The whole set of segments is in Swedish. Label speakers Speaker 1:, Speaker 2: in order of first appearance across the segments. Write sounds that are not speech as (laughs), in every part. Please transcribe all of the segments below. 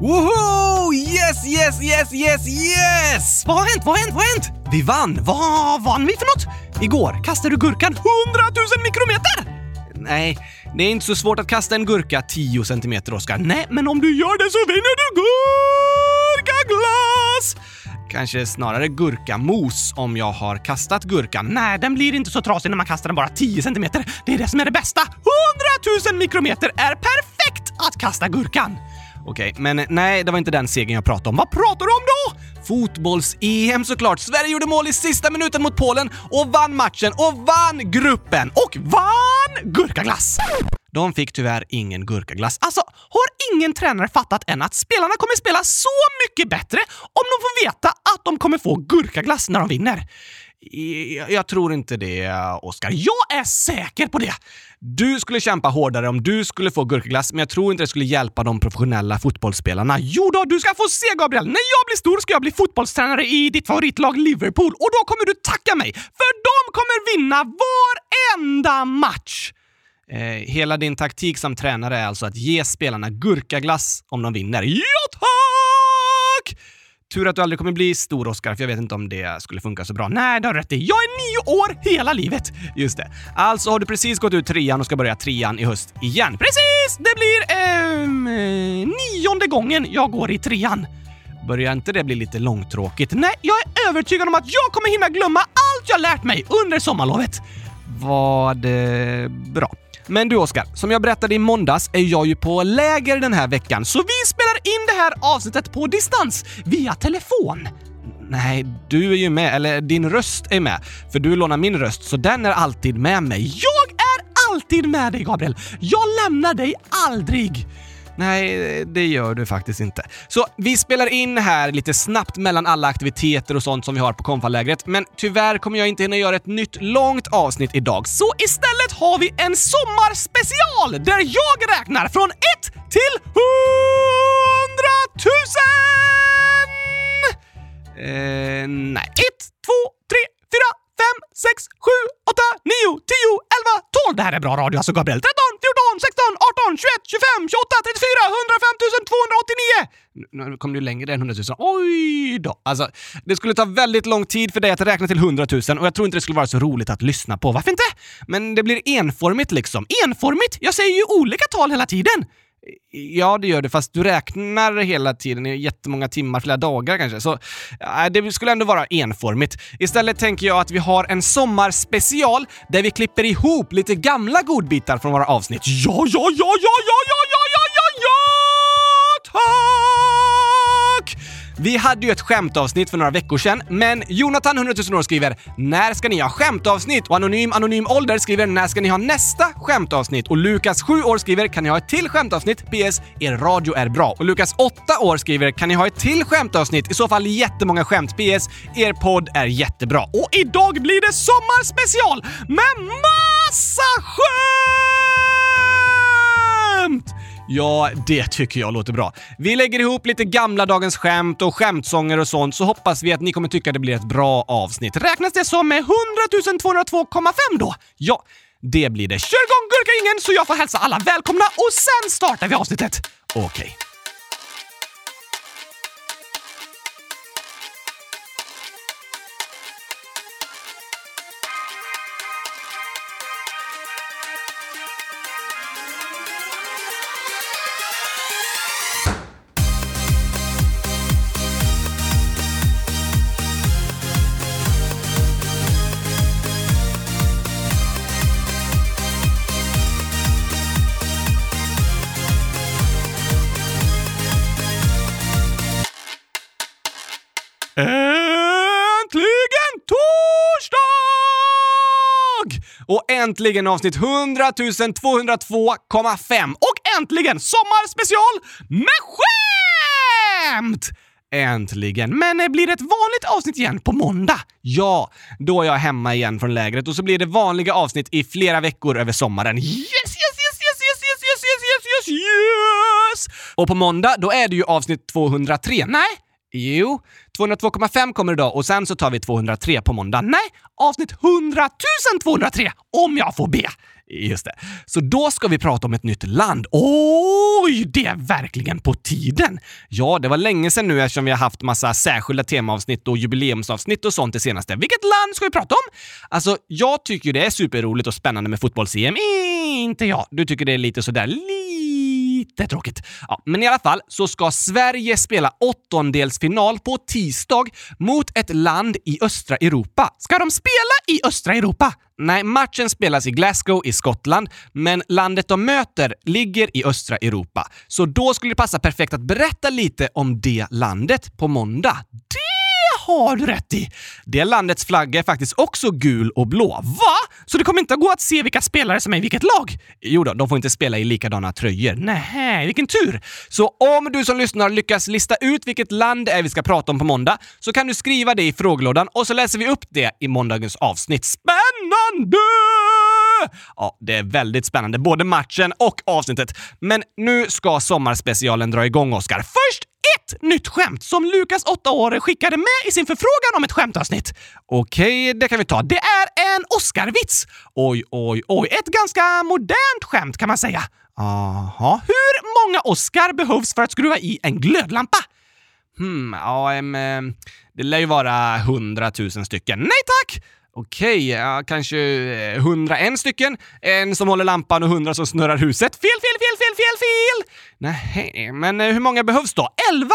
Speaker 1: Woho! Yes, yes, yes, yes, yes!
Speaker 2: Vad har hänt? Vad har hänt? Vad har hänt?
Speaker 1: Vi vann!
Speaker 2: Vad vann vi för något? Igår kastade du gurkan 100 000 mikrometer!
Speaker 1: Nej, det är inte så svårt att kasta en gurka 10 centimeter, Oskar.
Speaker 2: Nej, men om du gör det så vinner du gurkaglass!
Speaker 1: Kanske snarare gurkamos om jag har kastat gurkan.
Speaker 2: Nej, den blir inte så trasig när man kastar den bara 10 centimeter. Det är det som är det bästa. 100 000 mikrometer är perfekt att kasta gurkan!
Speaker 1: Okej, men nej, det var inte den segern jag pratade om.
Speaker 2: Vad pratar du om då?
Speaker 1: Fotbolls-EM såklart. Sverige gjorde mål i sista minuten mot Polen och vann matchen och vann gruppen
Speaker 2: och vann gurkaglass!
Speaker 1: De fick tyvärr ingen gurkaglass.
Speaker 2: Alltså, har ingen tränare fattat än att spelarna kommer spela så mycket bättre om de får veta att de kommer få gurkaglass när de vinner?
Speaker 1: Jag tror inte det, Oskar.
Speaker 2: Jag är säker på det!
Speaker 1: Du skulle kämpa hårdare om du skulle få gurkaglass, men jag tror inte det skulle hjälpa de professionella fotbollsspelarna.
Speaker 2: Jo då, du ska få se Gabriel! När jag blir stor ska jag bli fotbollstränare i ditt favoritlag Liverpool och då kommer du tacka mig, för de kommer vinna varenda match!
Speaker 1: Eh, hela din taktik som tränare är alltså att ge spelarna gurkaglass om de vinner.
Speaker 2: Ja, tack!
Speaker 1: Tur att du aldrig kommer bli stor, Oscar, för jag vet inte om det skulle funka så bra.
Speaker 2: Nej, det har rätt i. Jag är nio år hela livet!
Speaker 1: Just det. Alltså har du precis gått ut trean och ska börja trean i höst igen.
Speaker 2: Precis! Det blir ehm, eh, nionde gången jag går i trean.
Speaker 1: Börjar inte det bli lite långtråkigt?
Speaker 2: Nej, jag är övertygad om att jag kommer hinna glömma allt jag lärt mig under sommarlovet.
Speaker 1: Vad eh, bra? Men du Oskar, som jag berättade i måndags är jag ju på läger den här veckan,
Speaker 2: så vi spelar det här avsnittet på distans, via telefon.
Speaker 1: Nej, du är ju med, eller din röst är med, för du lånar min röst, så den är alltid med mig.
Speaker 2: Jag är alltid med dig, Gabriel! Jag lämnar dig aldrig!
Speaker 1: Nej, det gör du faktiskt inte. Så vi spelar in här lite snabbt mellan alla aktiviteter och sånt som vi har på konfalägret, men tyvärr kommer jag inte hinna göra ett nytt långt avsnitt idag.
Speaker 2: Så istället har vi en sommarspecial där jag räknar från 1 till 100 000!
Speaker 1: Eh, nej.
Speaker 2: 1, 2, 3, 4, 5, 6, 7, 8, 9, 10, 11, 12. Det här är bra radio alltså, Gabriel. 13, 14, 16, 18, 21, 25, 28, 34, 105 289!
Speaker 1: Nu kom du längre än 100 000. Oj då! Alltså, det skulle ta väldigt lång tid för dig att räkna till 100 000 och jag tror inte det skulle vara så roligt att lyssna på. Varför inte? Men det blir enformigt liksom.
Speaker 2: Enformigt? Jag säger ju olika tal hela tiden!
Speaker 1: Ja, det gör det fast du räknar hela tiden i jättemånga timmar, flera dagar kanske. Så äh, det skulle ändå vara enformigt. Istället tänker jag att vi har en sommarspecial där vi klipper ihop lite gamla godbitar från våra avsnitt.
Speaker 2: Ja, ja, ja, ja, ja, ja, ja, ja, ja, ja, tack!
Speaker 1: Vi hade ju ett skämtavsnitt för några veckor sedan, men Jonathan 100 000 år skriver “När ska ni ha skämtavsnitt?” och Anonym Anonym Ålder skriver “När ska ni ha nästa skämtavsnitt?” och Lukas 7 år skriver “Kan ni ha ett till skämtavsnitt? PS. Er radio är bra.” och Lukas 8 år skriver “Kan ni ha ett till skämtavsnitt? I så fall jättemånga skämt. PS. Er podd är jättebra.”
Speaker 2: Och idag blir det sommarspecial med massa skämt!
Speaker 1: Ja, det tycker jag låter bra. Vi lägger ihop lite gamla dagens skämt och skämtsånger och sånt så hoppas vi att ni kommer tycka det blir ett bra avsnitt.
Speaker 2: Räknas det som med 100 202,5 då?
Speaker 1: Ja, det blir det.
Speaker 2: Kör igång gurkaingen så jag får hälsa alla välkomna och sen startar vi avsnittet.
Speaker 1: Okej. Okay. Äntligen torsdag! Och äntligen avsnitt 100 202,5 och äntligen sommarspecial med skämt! Äntligen! Men eh, blir det ett vanligt avsnitt igen på måndag? Ja, då är jag hemma igen från lägret och så blir det vanliga avsnitt i flera veckor över sommaren. Yes, yes, yes, yes, yes, yes, yes, yes, yes, yes, yes! Och på måndag, då är det ju avsnitt 203. Nej, Jo, 202,5 kommer idag och sen så tar vi 203 på måndag. Nej, avsnitt 100 203 om jag får be.
Speaker 3: Just det. Så då ska vi prata om ett nytt land.
Speaker 1: Oj, det är verkligen på tiden!
Speaker 3: Ja, det var länge sedan nu eftersom vi har haft massa särskilda temaavsnitt och jubileumsavsnitt och sånt det senaste. Vilket land ska vi prata om? Alltså, jag tycker det är superroligt och spännande med fotbolls-EM.
Speaker 1: Inte jag.
Speaker 3: Du tycker det är lite sådär lite tråkigt. Ja, men i alla fall så ska Sverige spela åttondelsfinal på tisdag mot ett land i östra Europa.
Speaker 1: Ska de spela i östra Europa?
Speaker 3: Nej, matchen spelas i Glasgow i Skottland, men landet de möter ligger i östra Europa. Så då skulle det passa perfekt att berätta lite om det landet på måndag.
Speaker 1: Det har du rätt i!
Speaker 3: Det landets flagga är faktiskt också gul och blå.
Speaker 1: Va? Så det kommer inte att gå att se vilka spelare som är i vilket lag?
Speaker 3: Jo då, de får inte spela i likadana tröjor.
Speaker 1: Nej, vilken tur!
Speaker 3: Så om du som lyssnar lyckas lista ut vilket land det är vi ska prata om på måndag så kan du skriva det i frågelådan och så läser vi upp det i måndagens avsnitt.
Speaker 1: Spännande!
Speaker 3: Ja, det är väldigt spännande, både matchen och avsnittet. Men nu ska sommarspecialen dra igång, Oskar.
Speaker 1: Först ett nytt skämt som Lukas, 8 år, skickade med i sin förfrågan om ett skämtavsnitt.
Speaker 3: Okej, det kan vi ta.
Speaker 1: Det är en Oscarvits.
Speaker 3: Oj, oj, oj.
Speaker 1: Ett ganska modernt skämt kan man säga.
Speaker 3: Aha.
Speaker 1: Hur många Oscar behövs för att skruva i en glödlampa?
Speaker 3: Hmm, ja, eh, det lär ju vara hundratusen stycken.
Speaker 1: Nej tack!
Speaker 3: Okej, ja, kanske eh, 101 stycken. En som håller lampan och 100 som snurrar huset.
Speaker 1: Fel, fel, fel, fel, fel, fel!
Speaker 3: Nej, men eh, hur många behövs då? 11!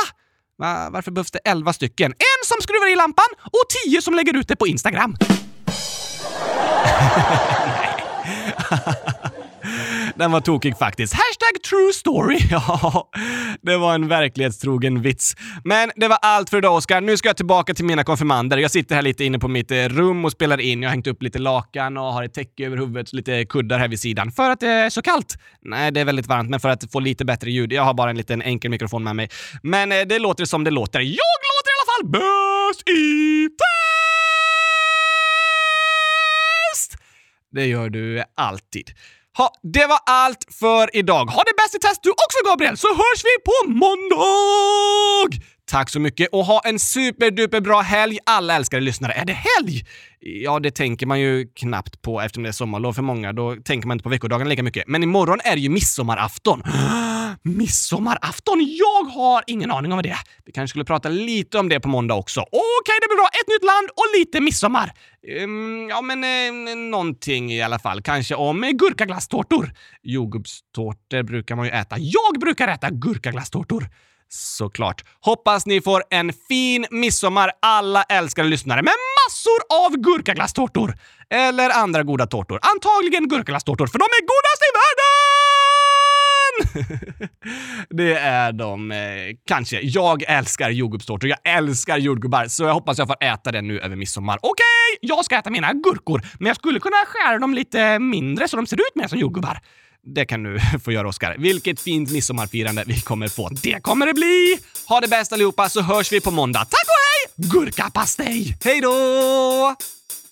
Speaker 3: Va, varför behövs det 11 stycken?
Speaker 1: En som skruvar i lampan och 10 som lägger ut det på Instagram. (laughs)
Speaker 3: Den var tokig faktiskt.
Speaker 1: Hashtag true story. (laughs)
Speaker 3: Ja, det var en verklighetstrogen vits. Men det var allt för idag, Oskar. Nu ska jag tillbaka till mina konfirmander. Jag sitter här lite inne på mitt eh, rum och spelar in. Jag har hängt upp lite lakan och har ett täcke över huvudet, lite kuddar här vid sidan.
Speaker 1: För att det är så kallt?
Speaker 3: Nej, det är väldigt varmt, men för att få lite bättre ljud. Jag har bara en liten enkel mikrofon med mig. Men eh, det låter som det låter. Jag låter i alla fall bäst i test! Det gör du alltid. Ha, det var allt för idag. Ha det bäst i test du också Gabriel, så hörs vi på måndag! Tack så mycket och ha en superduper bra helg alla älskade lyssnare. Är det helg? Ja, det tänker man ju knappt på eftersom det är sommarlov för många. Då tänker man inte på veckodagarna lika mycket. Men imorgon är det ju midsommarafton. (gasps)
Speaker 1: Midsommarafton? Jag har ingen aning om det.
Speaker 3: Vi kanske skulle prata lite om det på måndag också.
Speaker 1: Okej, okay, det blir bra. Ett nytt land och lite midsommar.
Speaker 3: Um, ja, men eh, någonting i alla fall. Kanske om eh, gurkaglasstårtor. Jordgubbstårtor brukar man ju äta.
Speaker 1: Jag brukar äta gurkaglasstårtor.
Speaker 3: Såklart. Hoppas ni får en fin midsommar alla älskade lyssnare med massor av gurkaglasstårtor. Eller andra goda tårtor. Antagligen gurkaglasstårtor, för de är goda! (laughs) det är de eh, kanske. Jag älskar jordgubbstårtor. Jag älskar jordgubbar, så jag hoppas jag får äta det nu över midsommar.
Speaker 1: Okej, okay, jag ska äta mina gurkor, men jag skulle kunna skära dem lite mindre så de ser ut mer som jordgubbar.
Speaker 3: Det kan du (laughs) få göra, Oskar. Vilket fint midsommarfirande vi kommer få.
Speaker 1: Det kommer det bli!
Speaker 3: Ha det bäst allihopa, så hörs vi på måndag.
Speaker 1: Tack och hej! Gurkapastej!
Speaker 3: Hej då!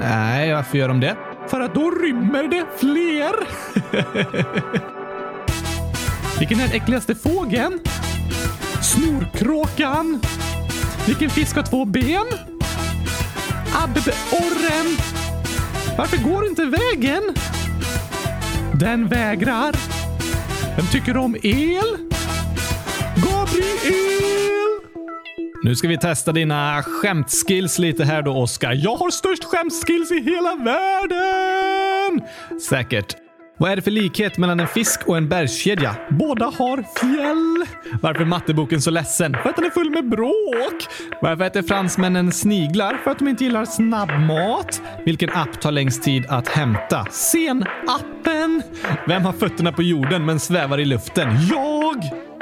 Speaker 3: Nej, varför gör de det?
Speaker 1: För att då rymmer det fler. (laughs) Vilken är den äckligaste fågeln? Snorkråkan. Vilken fisk har två ben? Abborren. Varför går inte vägen? Den vägrar. Vem tycker om el? Gabriel! Nu ska vi testa dina skämtskills lite här då, Oskar. Jag har störst skämtskills i hela världen! Säkert. Vad är det för likhet mellan en fisk och en bergskedja? Båda har fjäll. Varför är matteboken så ledsen? För att den är full med bråk. Varför äter fransmännen sniglar? För att de inte gillar snabbmat. Vilken app tar längst tid att hämta? Sen-appen. Vem har fötterna på jorden men svävar i luften? Jag!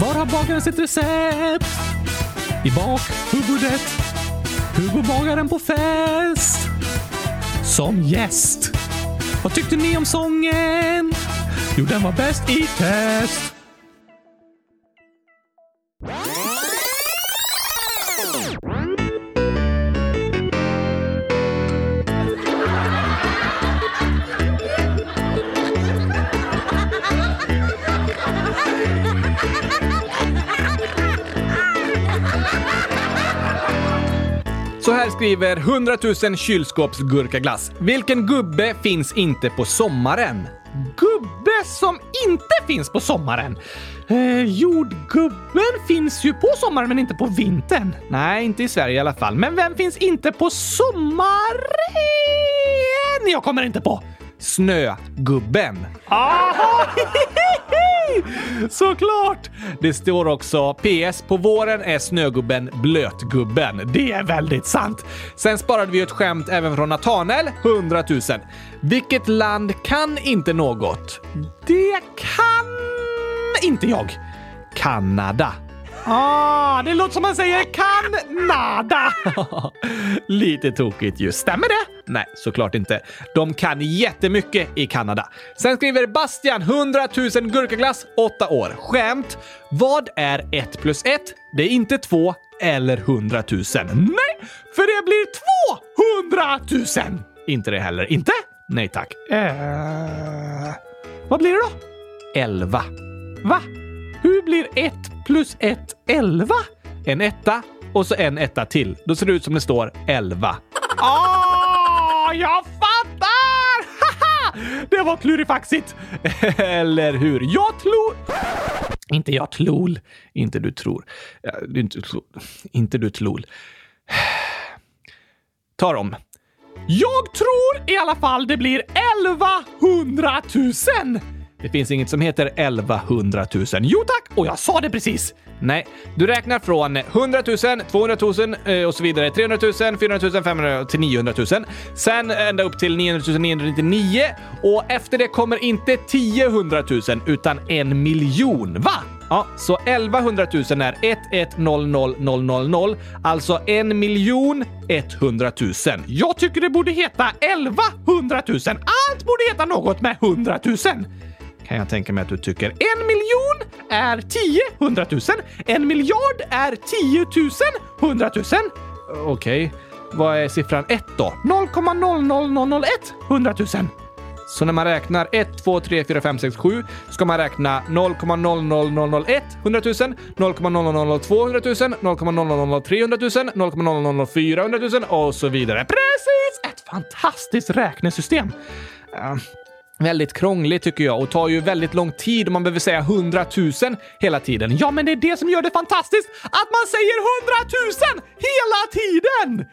Speaker 1: Var har bagaren sitt recept? I bakhuvudet. Hur går bagaren på fest? Som gäst. Vad tyckte ni om sången? Jo, den var bäst i test.
Speaker 3: Så här skriver 100 000 kylskåpsgurkaglass. Vilken gubbe finns inte på sommaren?
Speaker 1: Gubbe som inte finns på sommaren. Eh, jordgubben finns ju på sommaren men inte på vintern.
Speaker 3: Nej, inte i Sverige i alla fall.
Speaker 1: Men vem finns inte på sommaren? Jag kommer inte på.
Speaker 3: Snögubben.
Speaker 1: Aha! (laughs) Såklart!
Speaker 3: Det står också PS. På våren är snögubben blötgubben.
Speaker 1: Det är väldigt sant.
Speaker 3: Sen sparade vi ett skämt även från Nathanael, 100 000. Vilket land kan inte något?
Speaker 1: Det kan inte jag.
Speaker 3: Kanada.
Speaker 1: Ah, det låter som man säger Kanada. (laughs)
Speaker 3: Lite tokigt ju.
Speaker 1: Stämmer det?
Speaker 3: Nej, såklart inte. De kan jättemycket i Kanada. Sen skriver Bastian 100 000 gurkaglass, 8 år. Skämt. Vad är 1 plus 1? Det är inte 2 eller 100 000.
Speaker 1: Nej, för det blir 200 000.
Speaker 3: Inte det heller.
Speaker 1: Inte?
Speaker 3: Nej tack.
Speaker 1: Eh, vad blir det då?
Speaker 3: 11.
Speaker 1: Va? Hur blir 1 plus 1 11?
Speaker 3: En etta och så en etta till. Då ser det ut som det står 11.
Speaker 1: Ah, jag fattar! Haha! det var klurifaxigt. (laughs)
Speaker 3: Eller hur?
Speaker 1: Jag tror... Inte jag tlol.
Speaker 3: Inte du tror. Inte, inte du tlol. (sighs) Ta dem.
Speaker 1: Jag tror i alla fall det blir 1100 000!
Speaker 3: Det finns inget som heter 1100 000.
Speaker 1: Jo tack! Och jag sa det precis!
Speaker 3: Nej, du räknar från 100 000, 200 000 och så vidare. 300 000, 400 000, 500 000 till 900 000. Sen ända upp till 900 999 och efter det kommer inte 10 100 000 utan en miljon. Va? Ja, så 1100 000 är 1100000, alltså en miljon 100 000.
Speaker 1: Jag tycker det borde heta 1100 000. Allt borde heta något med 100 000
Speaker 3: kan jag tänka mig att du tycker.
Speaker 1: En miljon är tio hundratusen. En miljard är tiotusen hundratusen.
Speaker 3: Okej. Okay. Vad är siffran ett då?
Speaker 1: 0,00001 hundratusen.
Speaker 3: Så när man räknar 1, 2, 3, 4, 5, 6, 7 ska man räkna 0,00001 hundratusen, 0,00002 hundratusen, 0,00003 hundratusen, 0,004 hundratusen och så vidare.
Speaker 1: Precis! Ett fantastiskt räknesystem.
Speaker 3: Uh väldigt krångligt tycker jag och tar ju väldigt lång tid om man behöver säga hundratusen hela tiden.
Speaker 1: Ja, men det är det som gör det fantastiskt! Att man säger hundratusen hela tiden!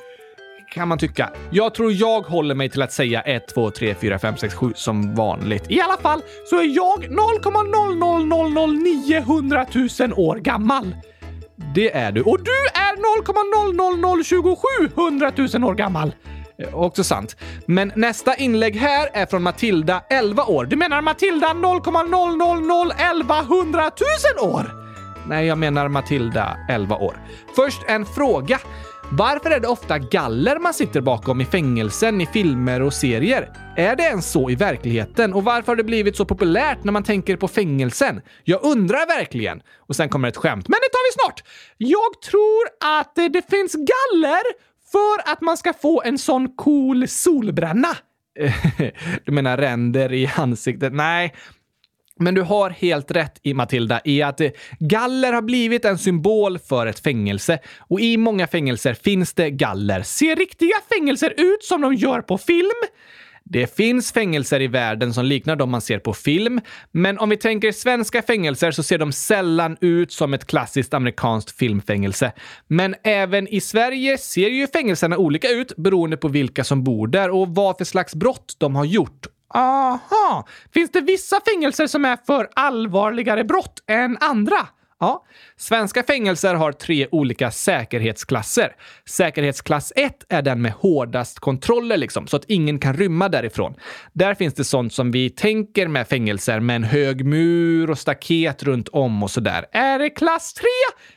Speaker 3: Kan man tycka. Jag tror jag håller mig till att säga 1, 2, 3, 4, 5, 6, 7 som vanligt.
Speaker 1: I alla fall så är jag 0,0000900 år gammal.
Speaker 3: Det är du.
Speaker 1: Och du är 0,00027 000 år gammal.
Speaker 3: Eh, också sant. Men nästa inlägg här är från Matilda, 11 år.
Speaker 1: Du menar Matilda 0,0001100 000 år?
Speaker 3: Nej, jag menar Matilda, 11 år. Först en fråga. Varför är det ofta galler man sitter bakom i fängelsen, i filmer och serier? Är det ens så i verkligheten? Och varför har det blivit så populärt när man tänker på fängelsen? Jag undrar verkligen. Och sen kommer ett skämt, men det tar vi snart.
Speaker 1: Jag tror att det finns galler för att man ska få en sån cool solbränna. (laughs) du menar ränder i ansiktet? Nej. Men du har helt rätt i Matilda i att galler har blivit en symbol för ett fängelse och i många fängelser finns det galler. Ser riktiga fängelser ut som de gör på film? Det finns fängelser i världen som liknar de man ser på film, men om vi tänker svenska fängelser så ser de sällan ut som ett klassiskt amerikanskt filmfängelse. Men även i Sverige ser ju fängelserna olika ut beroende på vilka som bor där och vad för slags brott de har gjort. Aha! Finns det vissa fängelser som är för allvarligare brott än andra? Ja, svenska fängelser har tre olika säkerhetsklasser. Säkerhetsklass 1 är den med hårdast kontroller, liksom, så att ingen kan rymma därifrån. Där finns det sånt som vi tänker med fängelser med en hög mur och staket runt om och sådär. Är det klass 3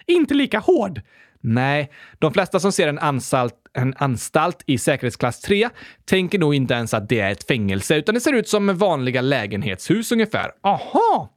Speaker 1: inte lika hård? Nej, de flesta som ser en anstalt, en anstalt i säkerhetsklass 3 tänker nog inte ens att det är ett fängelse, utan det ser ut som vanliga lägenhetshus ungefär. Aha!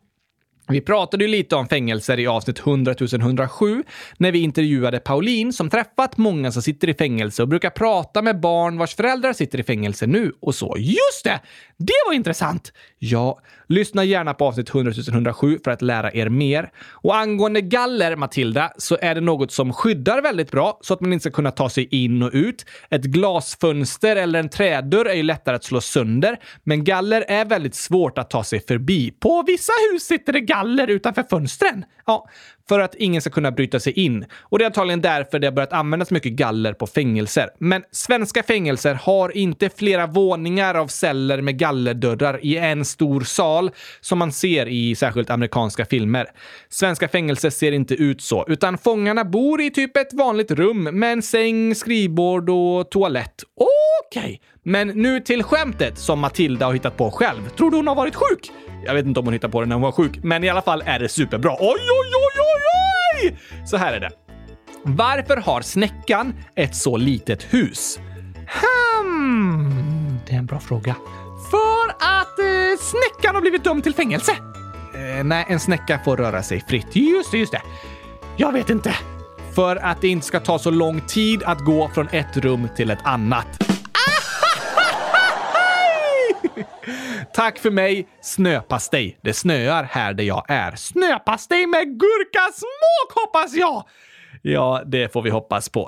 Speaker 1: Vi pratade ju lite om fängelser i avsnitt 100 107 när vi intervjuade Pauline som träffat många som sitter i fängelse och brukar prata med barn vars föräldrar sitter i fängelse nu och så. Just det! Det var intressant! Ja, lyssna gärna på avsnitt 100 107 för att lära er mer. Och angående galler, Matilda, så är det något som skyddar väldigt bra så att man inte ska kunna ta sig in och ut. Ett glasfönster eller en trädörr är ju lättare att slå sönder, men galler är väldigt svårt att ta sig förbi. På vissa hus sitter det galler galler utanför fönstren. Ja, för att ingen ska kunna bryta sig in. Och det är antagligen därför det har börjat användas mycket galler på fängelser. Men svenska fängelser har inte flera våningar av celler med gallerdörrar i en stor sal som man ser i särskilt amerikanska filmer. Svenska fängelser ser inte ut så, utan fångarna bor i typ ett vanligt rum med en säng, skrivbord och toalett. Okej, okay. men nu till skämtet som Matilda har hittat på själv. Tror du hon har varit sjuk? Jag vet inte om hon hittade på det när hon var sjuk, men i alla fall är det superbra. Oj, oj, oj, oj, oj! Så här är det. Varför har snäckan ett så litet hus? Hmm, det är en bra fråga. För att eh, snäckan har blivit dömd till fängelse. Eh, nej, en snäcka får röra sig fritt. Just det, just det. Jag vet inte. För att det inte ska ta så lång tid att gå från ett rum till ett annat. Tack för mig, snöpastej. Det snöar här där jag är. Snöpastej med gurkasmak hoppas jag! Ja, det får vi hoppas på.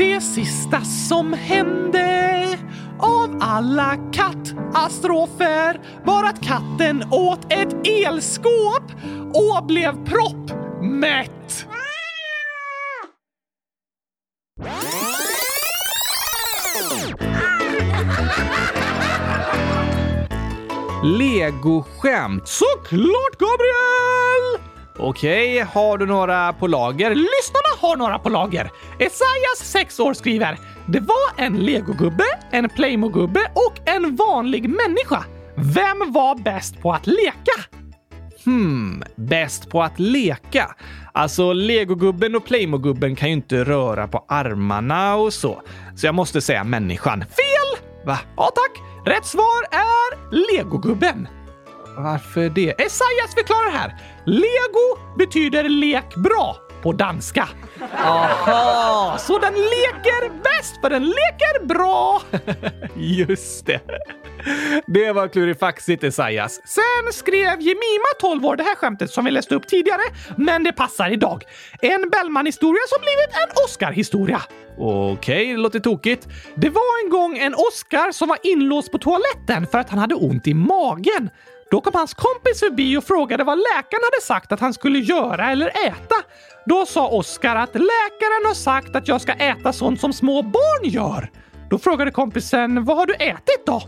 Speaker 1: det sista som hände av alla kattastrofer var att katten åt ett elskåp och blev proppmätt. Legoskämt! Såklart, Gabriel! Okej, har du några på lager? Lyssnarna har några på lager. Esaias, 6 år, skriver “Det var en legogubbe, en Playmo-gubbe och en vanlig människa. Vem var bäst på att leka?” Hmm, bäst på att leka? Alltså, legogubben och Playmo-gubben kan ju inte röra på armarna och så. Så jag måste säga människan. Fel! Va? Ja, tack. Rätt svar är legogubben. Varför det? Esaias förklarar här. Lego betyder lek bra på danska. Aha, så den leker bäst för den leker bra. (laughs) Just det. Det var klurifaxigt Esaias. Sen skrev Jemima, 12 år, det här skämtet som vi läste upp tidigare, men det passar idag. En Bellman-historia som blivit en Oscar-historia. Okej, okay, det låter tokigt. Det var en gång en Oscar som var inlåst på toaletten för att han hade ont i magen. Då kom hans kompis förbi och frågade vad läkaren hade sagt att han skulle göra eller äta. Då sa Oskar att läkaren har sagt att jag ska äta sånt som små barn gör. Då frågade kompisen vad har du ätit då?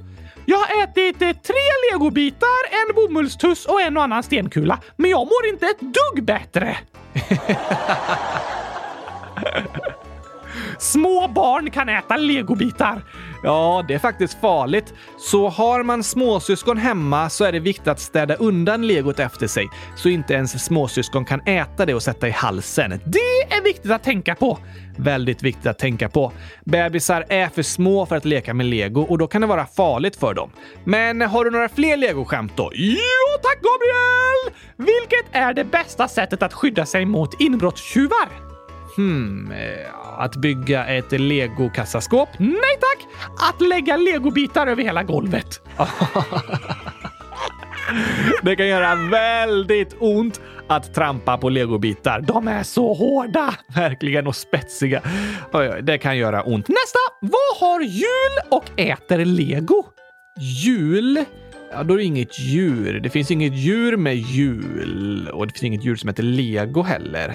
Speaker 1: Jag har ätit eh, tre legobitar, en bomullstuss och en och annan stenkula, men jag mår inte ett dugg bättre. (laughs) Små barn kan äta legobitar. Ja, det är faktiskt farligt. Så har man småsyskon hemma så är det viktigt att städa undan legot efter sig så inte ens småsyskon kan äta det och sätta i halsen. Det är viktigt att tänka på. Väldigt viktigt att tänka på. Bebisar är för små för att leka med lego och då kan det vara farligt för dem. Men har du några fler legoskämt då? Jo tack Gabriel! Vilket är det bästa sättet att skydda sig mot inbrottstjuvar? Hmm, eh, att bygga ett legokassaskåp? Nej tack! Att lägga legobitar över hela golvet. (laughs) Det kan göra väldigt ont att trampa på legobitar. De är så hårda! (laughs) Verkligen och spetsiga. Det kan göra ont. Nästa! Vad har jul och äter lego? Jul? Ja, då är det inget djur. Det finns inget djur med jul och det finns inget djur som heter lego heller.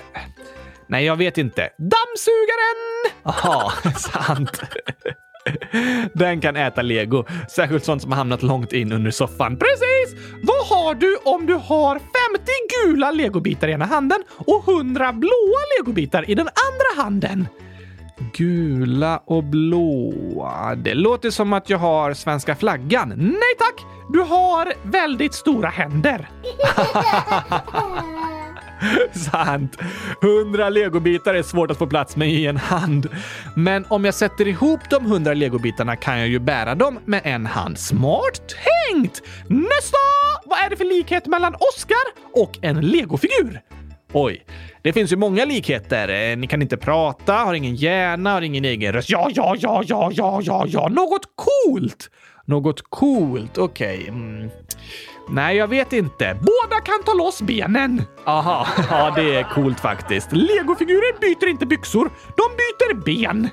Speaker 1: Nej, jag vet inte. Dammsugaren! Jaha, (laughs) sant. Den kan äta lego, särskilt sånt som har hamnat långt in under soffan. Precis! Vad har du om du har 50 gula legobitar i ena handen och 100 blåa legobitar i den andra handen? Gula och blåa. Det låter som att jag har svenska flaggan. Nej tack! Du har väldigt stora händer. (laughs) (laughs) Sant. Hundra legobitar är svårt att få plats med i en hand. Men om jag sätter ihop de hundra legobitarna kan jag ju bära dem med en hand. Smart tänkt! Nästa! Vad är det för likhet mellan Oscar och en legofigur? Oj, det finns ju många likheter. Eh, ni kan inte prata, har ingen hjärna, har ingen egen röst. Ja, ja, ja, ja, ja, ja, ja, något coolt! Något coolt, okej. Okay. Mm. Nej, jag vet inte. Båda kan ta loss benen. Aha, (laughs) ja det är coolt faktiskt. Legofigurer byter inte byxor, de byter ben.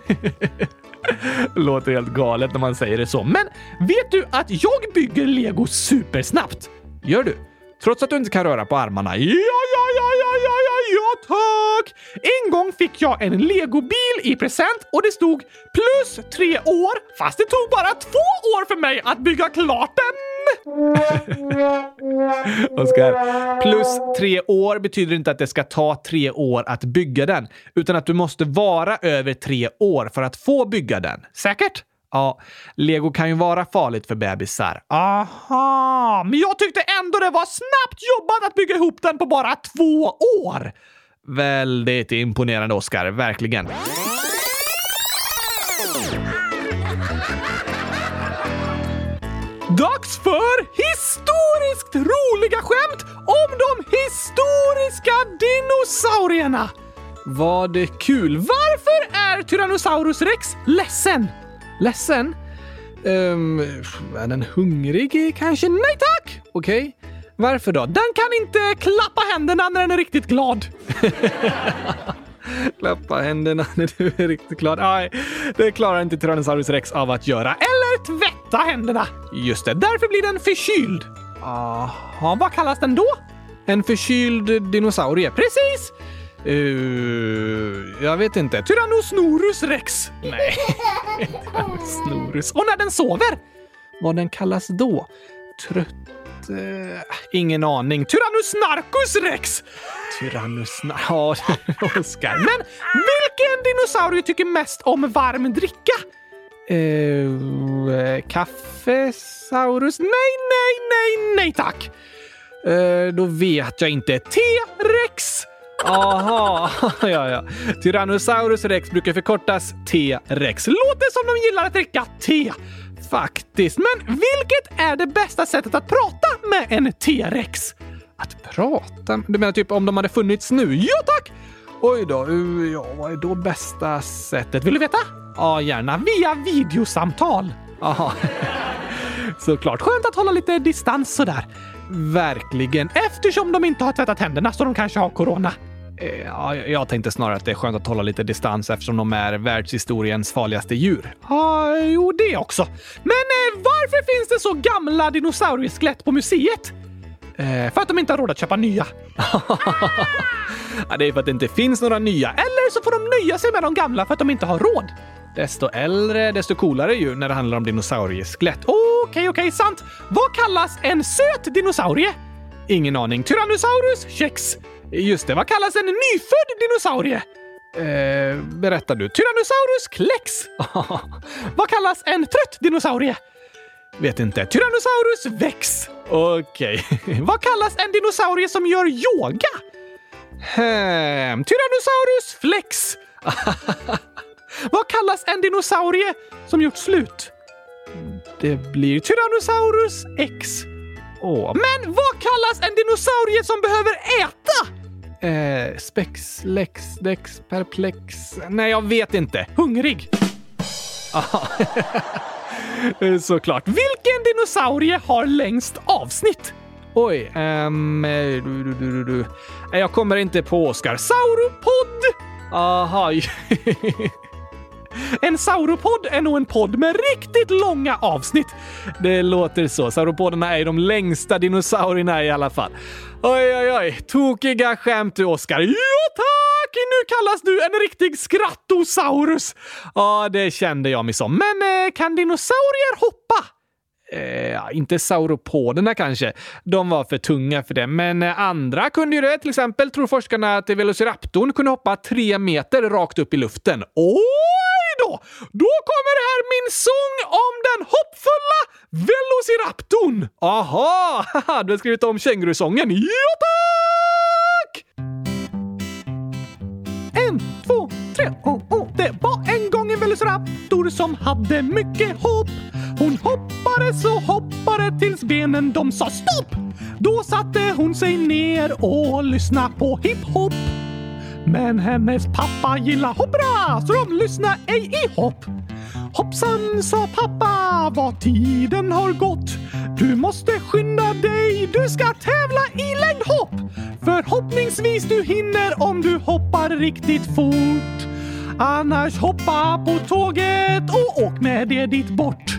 Speaker 1: (laughs) Låter helt galet när man säger det så. Men vet du att jag bygger lego supersnabbt? Gör du? Trots att du inte kan röra på armarna? Ja, ja, ja, ja, ja, ja, ja, tack! En gång fick jag en legobil i present och det stod plus tre år, fast det tog bara två år för mig att bygga klart den. (laughs) Oskar, plus tre år betyder inte att det ska ta tre år att bygga den, utan att du måste vara över tre år för att få bygga den. Säkert? Ja, lego kan ju vara farligt för bebisar. Aha, men jag tyckte ändå det var snabbt jobbat att bygga ihop den på bara två år. Väldigt imponerande, Oskar. Verkligen. Dags för historiskt roliga skämt om de historiska dinosaurierna! Vad kul! Varför är Tyrannosaurus rex ledsen? Ledsen? Um, är den hungrig kanske? Nej tack! Okej. Okay. Varför då? Den kan inte klappa händerna när den är riktigt glad. (laughs) klappa händerna när du är riktigt glad. Nej, det klarar inte Tyrannosaurus rex av att göra. Eller tvätta händerna. Just det, därför blir den förkyld. Jaha, vad kallas den då? En förkyld dinosaurie. Precis! Uh, jag vet inte. Tyrannosnorus rex. Nej, (laughs) Tyrannosnorus. Och när den sover? Vad den kallas då? trött... Eh, ingen aning. Tyrannus narcus rex! Tyrannus... Ja, (laughs) Oskar. Men vilken dinosaurie tycker mest om varm dricka? Eh, kaffesaurus? Nej, nej, nej, nej tack! Eh, då vet jag inte. T-rex! Aha, (laughs) ja, ja. Tyrannosaurus rex brukar förkortas T-rex. Låter som de gillar att dricka te. Faktiskt. Men vilket är det bästa sättet att prata med en T-rex? Att prata? Du menar typ om de hade funnits nu? Ja, tack! Oj då, eh, ja, vad är då bästa sättet? Vill du veta? Ja, gärna via videosamtal. Aha. (laughs) Såklart. Skönt att hålla lite distans sådär. Verkligen, eftersom de inte har tvättat händerna så de kanske har corona. Eh, Ja, jag tänkte snarare att det är skönt att hålla lite distans eftersom de är världshistoriens farligaste djur. Ja, jo det också. Men eh, varför finns det så gamla dinosaurieskelett på museet? Eh, för att de inte har råd att köpa nya. (laughs) ja, det är för att det inte finns några nya. Eller så får de nöja sig med de gamla för att de inte har råd. Desto äldre, desto coolare ju när det handlar om dinosaurieskelett. Okej, okej, sant. Vad kallas en söt dinosaurie? Ingen aning. Tyrannosaurus kex. Just det, vad kallas en nyfödd dinosaurie? Eh, berättar du. Tyrannosaurus klex. (laughs) vad kallas en trött dinosaurie? Vet inte. Tyrannosaurus vex. Okej. (laughs) vad kallas en dinosaurie som gör yoga? Hmm. Tyrannosaurus flex. (laughs) Vad kallas en dinosaurie som gjort slut? Det blir Tyrannosaurus X. Åh, men vad kallas en dinosaurie som behöver äta? Eh, spex, lex, dex, perplex. Nej, jag vet inte. Hungrig. (laughs) Aha. Eh, såklart. Vilken dinosaurie har längst avsnitt? Oj, ehm... Eh, du, du, du, du. Eh, jag kommer inte på Oscar. Sauropod! Aha. (laughs) En sauropod är nog en podd med riktigt långa avsnitt. Det låter så. Sauropoderna är de längsta dinosaurierna i alla fall. Oj, oj, oj. Tokiga skämt du, Oskar. Ja, tack! Nu kallas du en riktig skrattosaurus. Ja, det kände jag mig som. Men eh, kan dinosaurier hoppa? Eh, inte sauropoderna kanske. De var för tunga för det. Men eh, andra kunde ju det. Till exempel tror forskarna att Velociraptorn kunde hoppa tre meter rakt upp i luften. Åh! Då! Då kommer här min sång om den hoppfulla Velociraptorn! Aha! (laughs) Du har skrivit om kängurusången. Ja, tack! En, två, tre, oh, oh. Det var en gång en velociraptor som hade mycket hopp. Hon hoppade så hoppade tills benen de sa stopp. Då satte hon sig ner och lyssnade på hiphop. Men hennes pappa gillar hoppra så de lyssnar ej i hopp. Hoppsan, sa pappa, vad tiden har gått. Du måste skynda dig, du ska tävla i längdhopp. Förhoppningsvis du hinner om du hoppar riktigt fort. Annars hoppa på tåget och åk med det dit bort.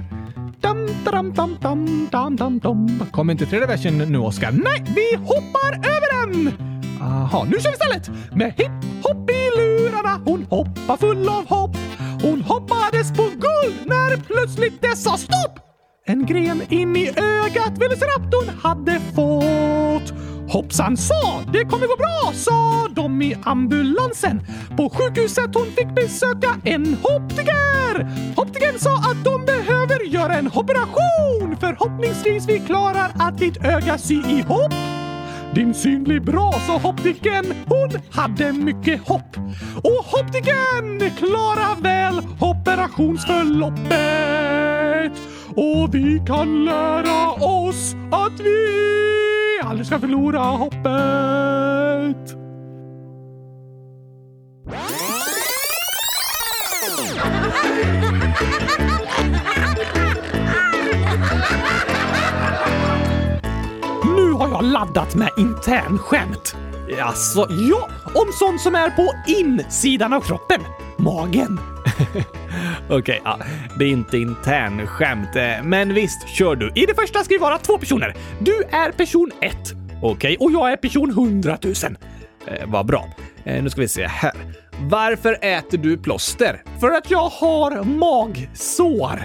Speaker 1: Dam, dam, dam, dam, dam, dam, dam. Kommer inte tredje versen nu, Oskar? Nej, vi hoppar över den! Aha, nu kör vi istället! Med hipp-hopp i lurarna, hon hoppar full av hopp. Hon hoppades på guld när plötsligt det sa stopp! En gren in i ögat Velociraptorn hade fått. Hoppsan sa, det kommer gå bra, sa de i ambulansen. På sjukhuset hon fick besöka en optiker. Optikern sa att de behöver göra en operation. Förhoppningsvis vi klarar att ditt öga sy ihop. Din syn blir bra, sa optiken. Hon hade mycket hopp. Och optiken klarar väl operationsförloppet. Och vi kan lära oss att vi aldrig ska förlora hoppet. (laughs) Nu har laddat med internskämt. Alltså, ja, om sånt som är på insidan av kroppen. Magen. (laughs) Okej, ja, det är inte internskämt. Men visst, kör du. I det första ska vi vara två personer. Du är person 1. Okej, och jag är person hundratusen. Eh, vad bra. Eh, nu ska vi se här. Varför äter du plåster? För att jag har magsår.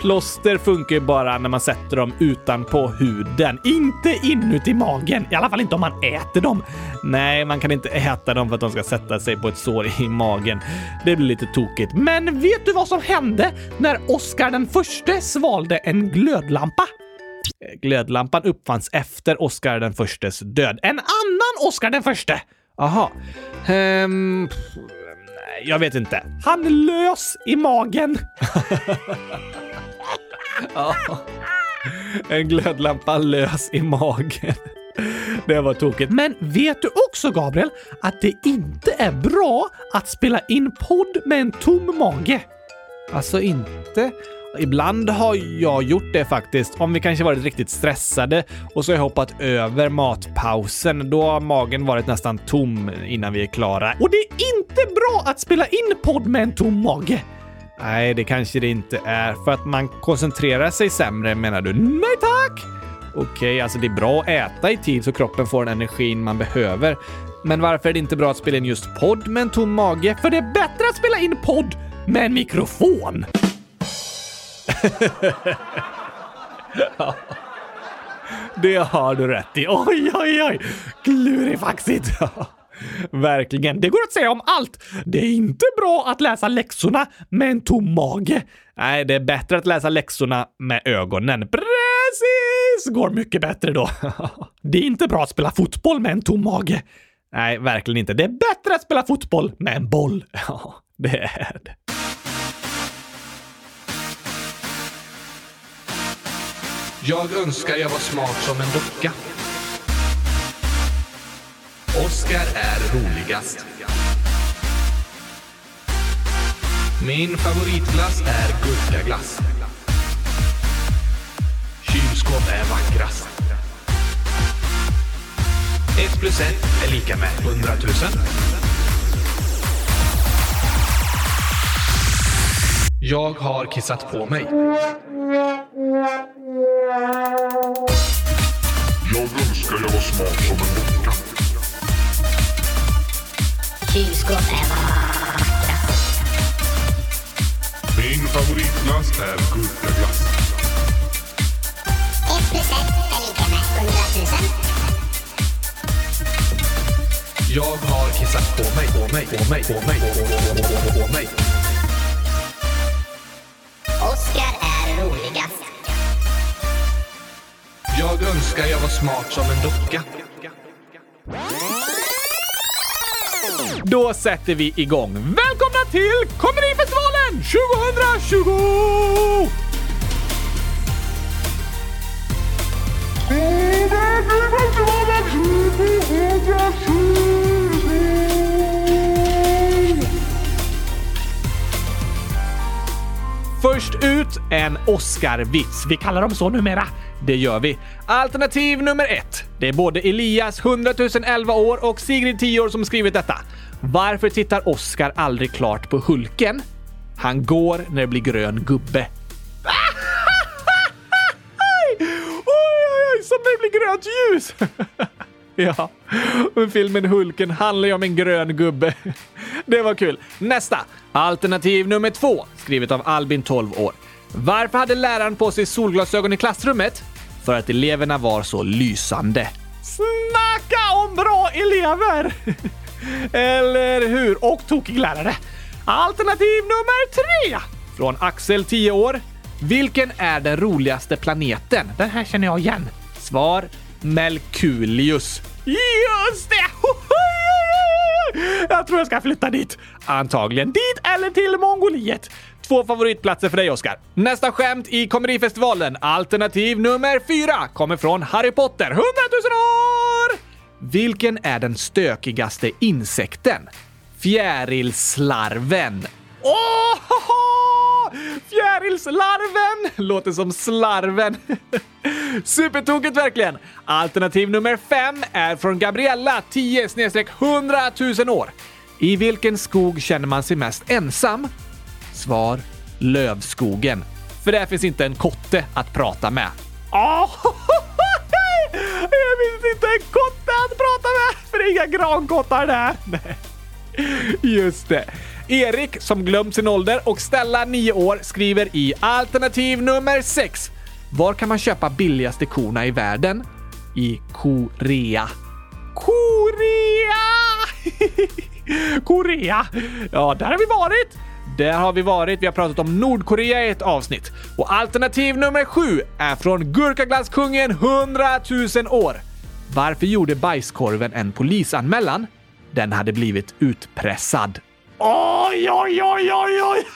Speaker 1: Plåster funkar ju bara när man sätter dem utanpå huden, inte inuti magen. I alla fall inte om man äter dem. Nej, man kan inte äta dem för att de ska sätta sig på ett sår i magen. Det blir lite tokigt. Men vet du vad som hände när Oscar den förste svalde en glödlampa? Glödlampan uppfanns efter Oscar den förstes död. En annan Oscar den förste! Aha. Ehm, jag vet inte. Han lös i magen. (laughs) ja. En glödlampa lös i magen. Det var tokigt. Men vet du också, Gabriel, att det inte är bra att spela in podd med en tom mage? Alltså inte? Ibland har jag gjort det faktiskt. Om vi kanske varit riktigt stressade och så har jag hoppat över matpausen. Då har magen varit nästan tom innan vi är klara. Och det är inte bra att spela in podd med en tom mage. Nej, det kanske det inte är. För att man koncentrerar sig sämre menar du? Nej tack! Okej, alltså det är bra att äta i tid så kroppen får den energin man behöver. Men varför är det inte bra att spela in just podd med en tom mage? För det är bättre att spela in podd med en mikrofon! Ja. (laughs) Det har du rätt i. Oj, oj, oj! Klurifaxigt! Verkligen. Det går att säga om allt. Det är inte bra att läsa läxorna med en tom mage. Nej, det är bättre att läsa läxorna med ögonen. Precis! Går mycket bättre då. (laughs) Det är inte bra att spela fotboll med en tom mage. Nej, verkligen inte. Det är bättre att spela fotboll med en boll. Ja, det är det.
Speaker 3: Jag önskar jag var smart som en docka. Oskar är roligast. Min favoritglass är gurkaglass. Kylskåp är vackrast. Ett plus ett är lika med hundratusen. Jag har kissat på mig.
Speaker 4: Jag önskar jag var smart som en docka.
Speaker 5: Kylskåp är vackrast.
Speaker 4: Min favoritglass är gurkaglass.
Speaker 5: Ett plus ett är lika med hundratusen.
Speaker 3: Jag har kissat på mig, på mig, på mig, på mig, på, mig.
Speaker 5: Oskar
Speaker 3: Jag önskar jag var smart som en docka.
Speaker 1: Då sätter vi igång. Välkomna till Komedifestivalen 2020! Först ut en Oscar-vits. Vi kallar dem så numera. Det gör vi. Alternativ nummer ett. Det är både Elias, 100 011 år, och Sigrid, 10 år, som skrivit detta. Varför tittar Oscar aldrig klart på Hulken? Han går när det blir grön gubbe. (laughs) oj, oj, oj, som när det blir grönt ljus! (laughs) ja, men filmen Hulken handlar ju om en grön gubbe. (laughs) det var kul. Nästa. Alternativ nummer två, skrivet av Albin, 12 år. Varför hade läraren på sig solglasögon i klassrummet? För att eleverna var så lysande. Snacka om bra elever! (laughs) Eller hur? Och tokig lärare. Alternativ nummer tre! Från Axel, 10 år. Vilken är den roligaste planeten? Den här känner jag igen. Svar Melkulius. Just det! (laughs) Jag tror jag ska flytta dit. Antagligen dit eller till Mongoliet. Två favoritplatser för dig, Oskar. Nästa skämt i Komedifestivalen, alternativ nummer fyra, kommer från Harry Potter. 100 000 år! Vilken är den stökigaste insekten? Fjärilslarven. Åh! Fjärilslarven! Låter som slarven. (laughs) Supertokigt verkligen! Alternativ nummer fem är från Gabriella, 10 100 000 år. I vilken skog känner man sig mest ensam? Svar lövskogen. För där finns inte en kotte att prata med. Ah, (laughs) oh, jag finns inte en kotte att prata med, för det är inga grankottar där. (laughs) Nej. Just det. Erik, som glömt sin ålder, och Stella, 9 år, skriver i alternativ nummer 6. Var kan man köpa billigaste korna i världen? I Korea. Korea! (laughs) Korea! Ja, där har vi varit. Där har vi varit. Vi har pratat om Nordkorea i ett avsnitt. Och alternativ nummer sju är från Gurkaglasskungen 100 000 år. Varför gjorde bajskorven en polisanmälan? Den hade blivit utpressad. Oj, oj, oj, oj, oj!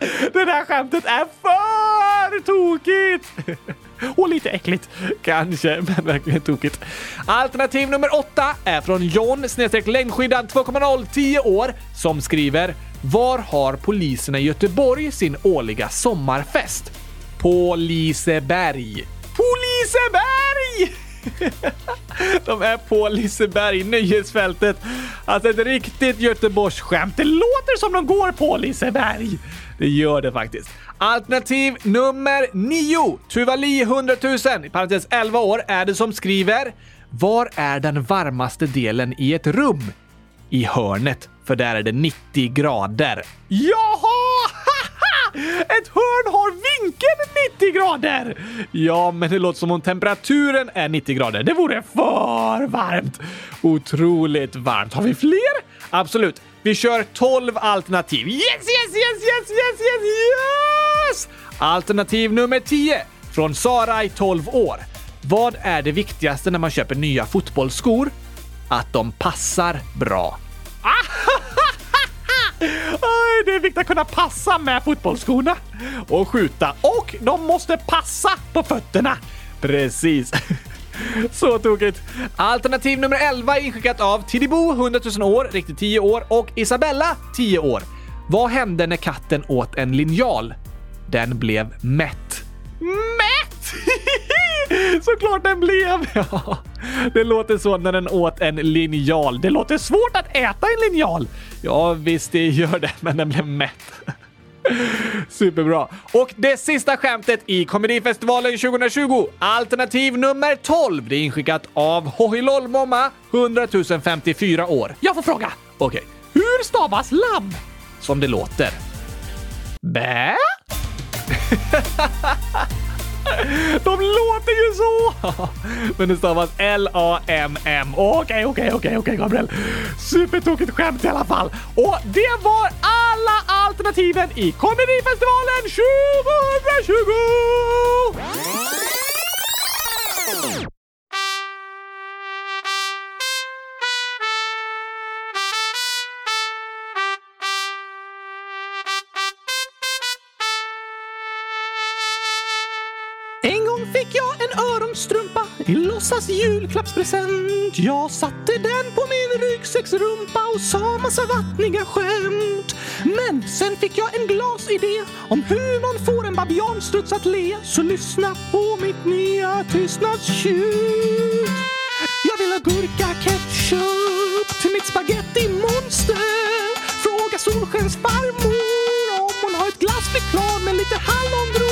Speaker 1: (laughs) Det där skämtet är för tokigt! (laughs) Och lite äckligt. Kanske, (laughs) men verkligen tokigt. Alternativ nummer åtta är från John snedstreck längdskiddan 2.0 10 år som skriver var har poliserna i Göteborg sin årliga sommarfest? På Liseberg. På Liseberg! (laughs) De är på Liseberg, nöjesfältet. Alltså ett riktigt Göteborgsskämt. Det låter som de går på Liseberg. Det gör det faktiskt. Alternativ nummer 9. Tuvali 100 000, i parentes 11 år, är det som skriver Var är den varmaste delen i ett rum? I hörnet, för där är det 90 grader. Jaha! (laughs) Ett hörn har vinkeln 90 grader! Ja, men det låter som om temperaturen är 90 grader. Det vore för varmt. Otroligt varmt. Har vi fler? Absolut. Vi kör 12 alternativ. Yes, yes, yes, yes, yes, yes, yes! Alternativ nummer 10 från Sara i 12 år. Vad är det viktigaste när man köper nya fotbollsskor? Att de passar bra. (laughs) Aj, Det är viktigt att kunna passa med fotbollsskorna och skjuta. Och de måste passa på fötterna. Precis. (laughs) Så tokigt. Alternativ nummer 11 är inskickat av Tidibo, 100 000 år, riktigt 10 år, och Isabella, 10 år. Vad hände när katten åt en linjal? Den blev mätt. Mätt! (laughs) (laughs) Såklart den blev! (laughs) Ja, det låter så när den åt en linjal. Det låter svårt att äta en linjal. Ja, visst det gör det, men den blev mätt. (laughs) Superbra. Och det sista skämtet i Komedifestivalen 2020, alternativ nummer 12, det är inskickat av Hohilolmomma, 100 054 år. Jag får fråga. Okej, hur stavas lamm? Som det låter. Bä? De låter ju så! Men det stavas L-A-M-M. Okej, okej, okej, okej, Gabriel. Supertokigt skämt i alla fall. Och det var alla alternativen i Komedifestivalen 2020! Strumpa i låtsas julklappspresent. Jag satte den på min ryggsäcksrumpa och sa massa vattniga skämt. Men sen fick jag en glasidé om hur man får en babianstruts att le. Så lyssna på mitt nya tystnadstjut. Jag vill ha gurka-ketchup till mitt spaghetti-monster. Fråga Solskens farmor om hon har ett glassflygplan med lite hallongrodor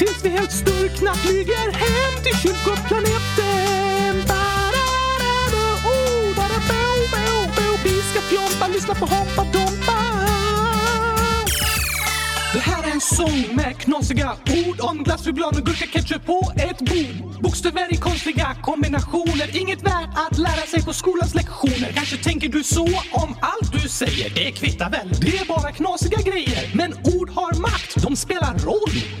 Speaker 1: tills vi helt sturkna flyger hem till kylskåpsplaneten. Ba-da-da-da, oh, ba-da-bo, bo, bo. Vi ska fjompa, lyssna på Hoppa Dompa. Det här är en sång med knasiga ord om glass, choklad och gurka ketchup på ett bord. Bokstäver i konstiga kombinationer, inget värt att lära sig på skolans lektioner. Kanske tänker du så om allt du säger, det kvittar väl, det är bara knasiga grejer. Men ord har makt, de spelar roll.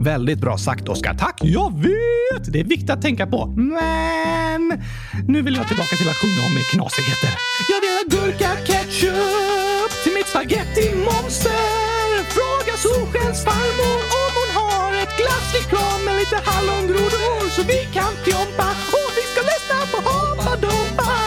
Speaker 1: Väldigt bra sagt, Oskar. Tack! Jag vet! Det är viktigt att tänka på. Men nu vill jag tillbaka till att sjunga om knasigheter. Jag vill ha gurka ketchup till mitt spagettimonster Fråga Solskens farmor om hon har ett glassreklam med lite hallongrodor så vi kan fjompa och vi ska lyssna på Hoppa Dompa.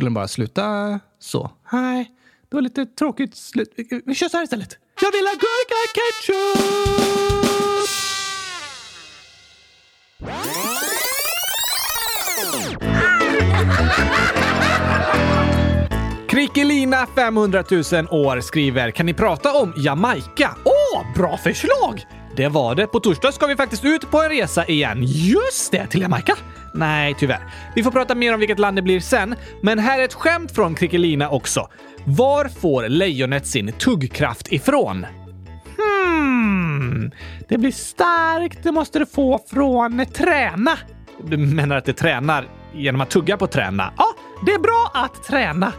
Speaker 1: Skulle den bara sluta så? Nej, det var lite tråkigt slut. Vi- kör så här istället. Jag vill ha gurka ketchup!
Speaker 3: Krickelina 500 000 år skriver “Kan ni prata om Jamaica?”
Speaker 1: Åh, bra förslag!
Speaker 3: Det var det. På torsdag ska vi faktiskt ut på en resa igen.
Speaker 1: Just det, till Jamaica.
Speaker 3: Nej, tyvärr. Vi får prata mer om vilket land det blir sen, men här är ett skämt från Krickelina också. Var får lejonet sin tuggkraft ifrån?
Speaker 1: Hmm, det blir starkt. Det måste det få från träna.
Speaker 3: Du menar att det tränar genom att tugga på träna?
Speaker 1: Ja, det är bra att träna.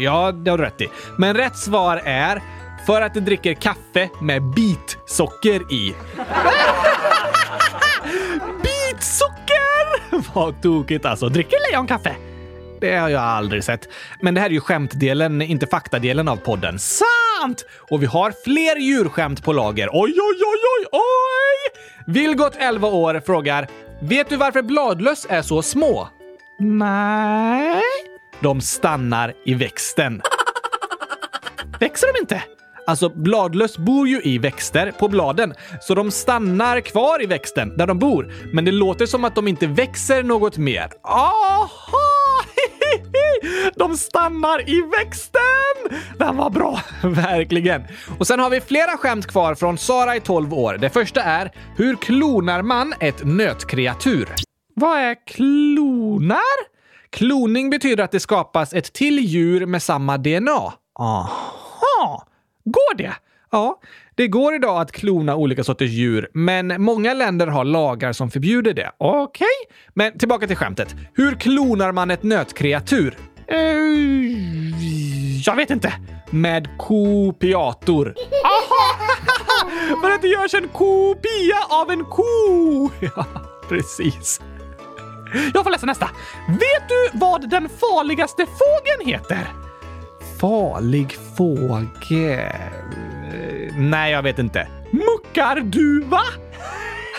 Speaker 3: Ja, det har du rätt i. Men rätt svar är för att det dricker kaffe med bitsocker i. (laughs)
Speaker 1: Bitsocker! (laughs)
Speaker 3: Vad tokigt alltså.
Speaker 1: Dricker lejon kaffe?
Speaker 3: Det har jag aldrig sett. Men det här är ju skämtdelen, inte faktadelen av podden. Sant! Och vi har fler djurskämt på lager. Oj, oj, oj, oj, oj! Vilgot, 11 år, frågar Vet du varför bladlöss är så små?
Speaker 1: Nej.
Speaker 3: De stannar i växten. (laughs)
Speaker 1: Växer de inte?
Speaker 3: Alltså, bladlöss bor ju i växter på bladen, så de stannar kvar i växten där de bor. Men det låter som att de inte växer något mer.
Speaker 1: Aha! (laughs) De stannar i växten! Den var bra. (laughs)
Speaker 3: Verkligen. Och sen har vi flera skämt kvar från Sara i 12 år. Det första är Hur klonar man ett nötkreatur?
Speaker 1: Vad är klonar?
Speaker 3: Kloning betyder att det skapas ett till djur med samma DNA.
Speaker 1: Aha! Går det?
Speaker 3: Ja, det går idag att klona olika sorters djur, men många länder har lagar som förbjuder det.
Speaker 1: Okej.
Speaker 3: Men tillbaka till skämtet. Hur klonar man ett nötkreatur?
Speaker 1: Eh, jag vet inte.
Speaker 3: Med kopiator.
Speaker 1: För att det görs en kopia av en ko. (laughs)
Speaker 3: Ja, precis.
Speaker 1: Jag får läsa nästa. Vet du vad den farligaste fågeln heter?
Speaker 3: Farlig fågel... Nej, jag vet inte.
Speaker 1: Muckarduva.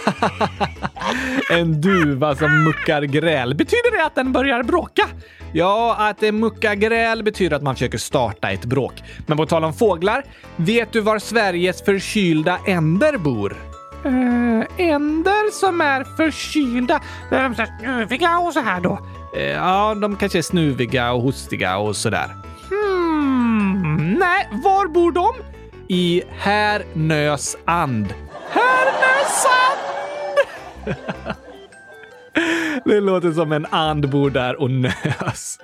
Speaker 1: (laughs)
Speaker 3: En duva som muckar gräl.
Speaker 1: Betyder det att den börjar bråka?
Speaker 3: Ja, att det muckar gräl betyder att man försöker starta ett bråk. Men på tal om fåglar, vet du var Sveriges förkylda änder bor?
Speaker 1: Äh, änder som är förkylda. Är de så här snuviga och så här då?
Speaker 3: Eh, ja, de kanske är snuviga och hostiga och sådär.
Speaker 1: Hmm, nej, var bor de?
Speaker 3: I Härnösand.
Speaker 1: Härnösand! (laughs)
Speaker 3: Det låter som en and bor där och nös.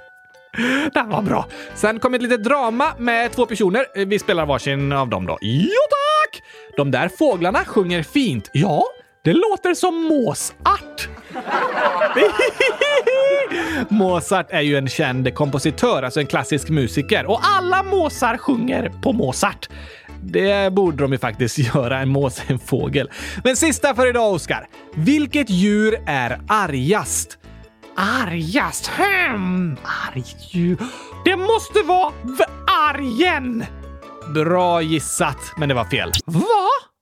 Speaker 1: Den var bra.
Speaker 3: Sen kom ett litet drama med två personer. Vi spelar varsin av dem då.
Speaker 1: Jo tack!
Speaker 3: De där fåglarna sjunger fint.
Speaker 1: Ja, det låter som måsart. (laughs)
Speaker 3: Mozart är ju en känd kompositör, alltså en klassisk musiker. Och
Speaker 1: Alla måsar sjunger på Mozart.
Speaker 3: det borde de ju faktiskt (laughs) göra, en mås är en fågel. Men sista för idag, Oskar. Vilket djur är argast?
Speaker 1: Argast? Hmm. Arg djur. Det måste vara vargen!
Speaker 3: Bra gissat, men det var fel.
Speaker 1: Va?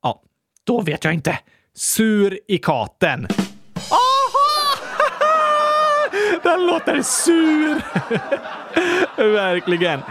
Speaker 3: Ja,
Speaker 1: Då vet jag inte.
Speaker 3: sur i katen.
Speaker 1: Den låter sur! (laughs)
Speaker 3: Verkligen.